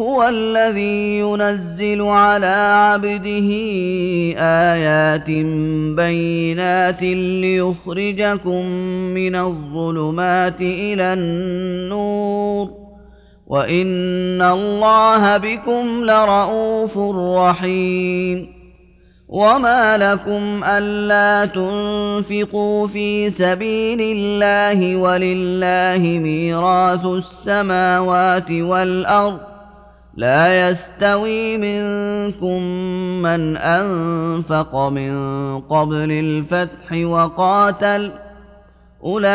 هو الذي ينزل على عبده آيات بينات ليخرجكم من الظلمات إلى النور. وإن الله بكم لرءوف رحيم. وما لكم ألا تنفقوا في سبيل الله ولله ميراث السماوات والأرض لا يستوي منكم من أنفق من قبل الفتح وقاتل أولئك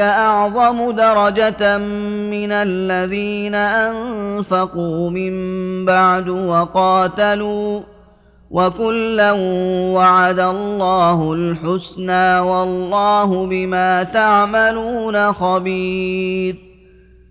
أعظم درجة من الذين أنفقوا من بعد وقاتلوا وكلا وعد الله الحسنى والله بما تعملون خبير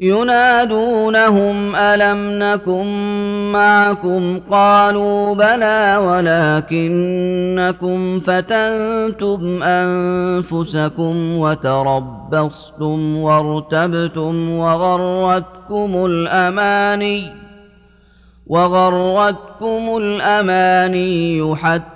ينادونهم ألم نكن معكم؟ قالوا بلى ولكنكم فتنتم أنفسكم وتربصتم وارتبتم وغرتكم الأماني وغرتكم الأماني حتى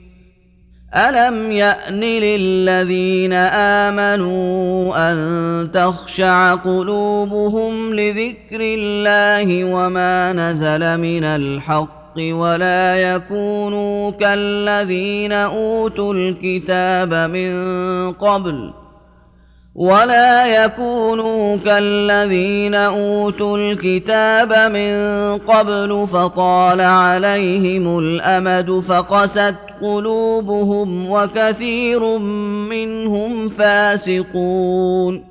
الم يان للذين امنوا ان تخشع قلوبهم لذكر الله وما نزل من الحق ولا يكونوا كالذين اوتوا الكتاب من قبل ولا يكونوا كالذين أوتوا الكتاب من قبل فطال عليهم الأمد فقست قلوبهم وكثير منهم فاسقون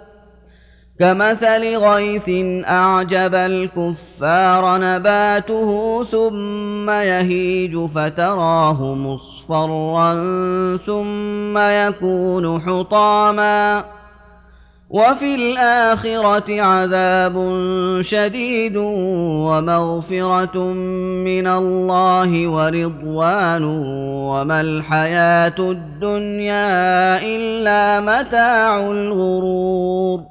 كمثل غيث أعجب الكفار نباته ثم يهيج فتراه مصفرا ثم يكون حطاما. وفي الآخرة عذاب شديد ومغفرة من الله ورضوان وما الحياة الدنيا إلا متاع الغرور.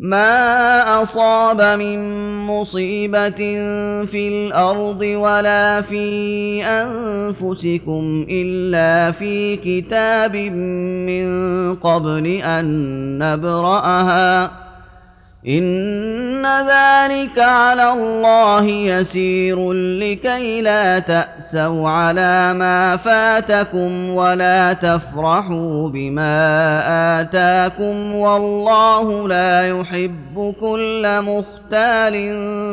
ما اصاب من مصيبه في الأرض ولا في انفسكم الا في كتاب من قبل ان نبراها إن ذلك على الله يسير لكي لا تأسوا على ما فاتكم ولا تفرحوا بما آتاكم والله لا يحب كل مختال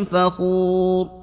فخور.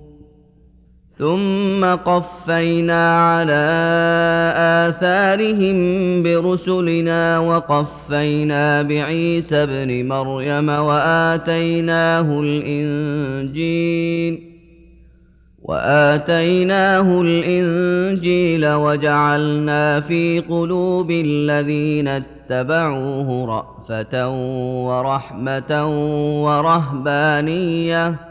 ثم قفينا على آثارهم برسلنا وقفينا بعيسى ابن مريم وآتيناه الإنجيل وآتيناه الإنجيل وجعلنا في قلوب الذين اتبعوه رأفة ورحمة ورهبانية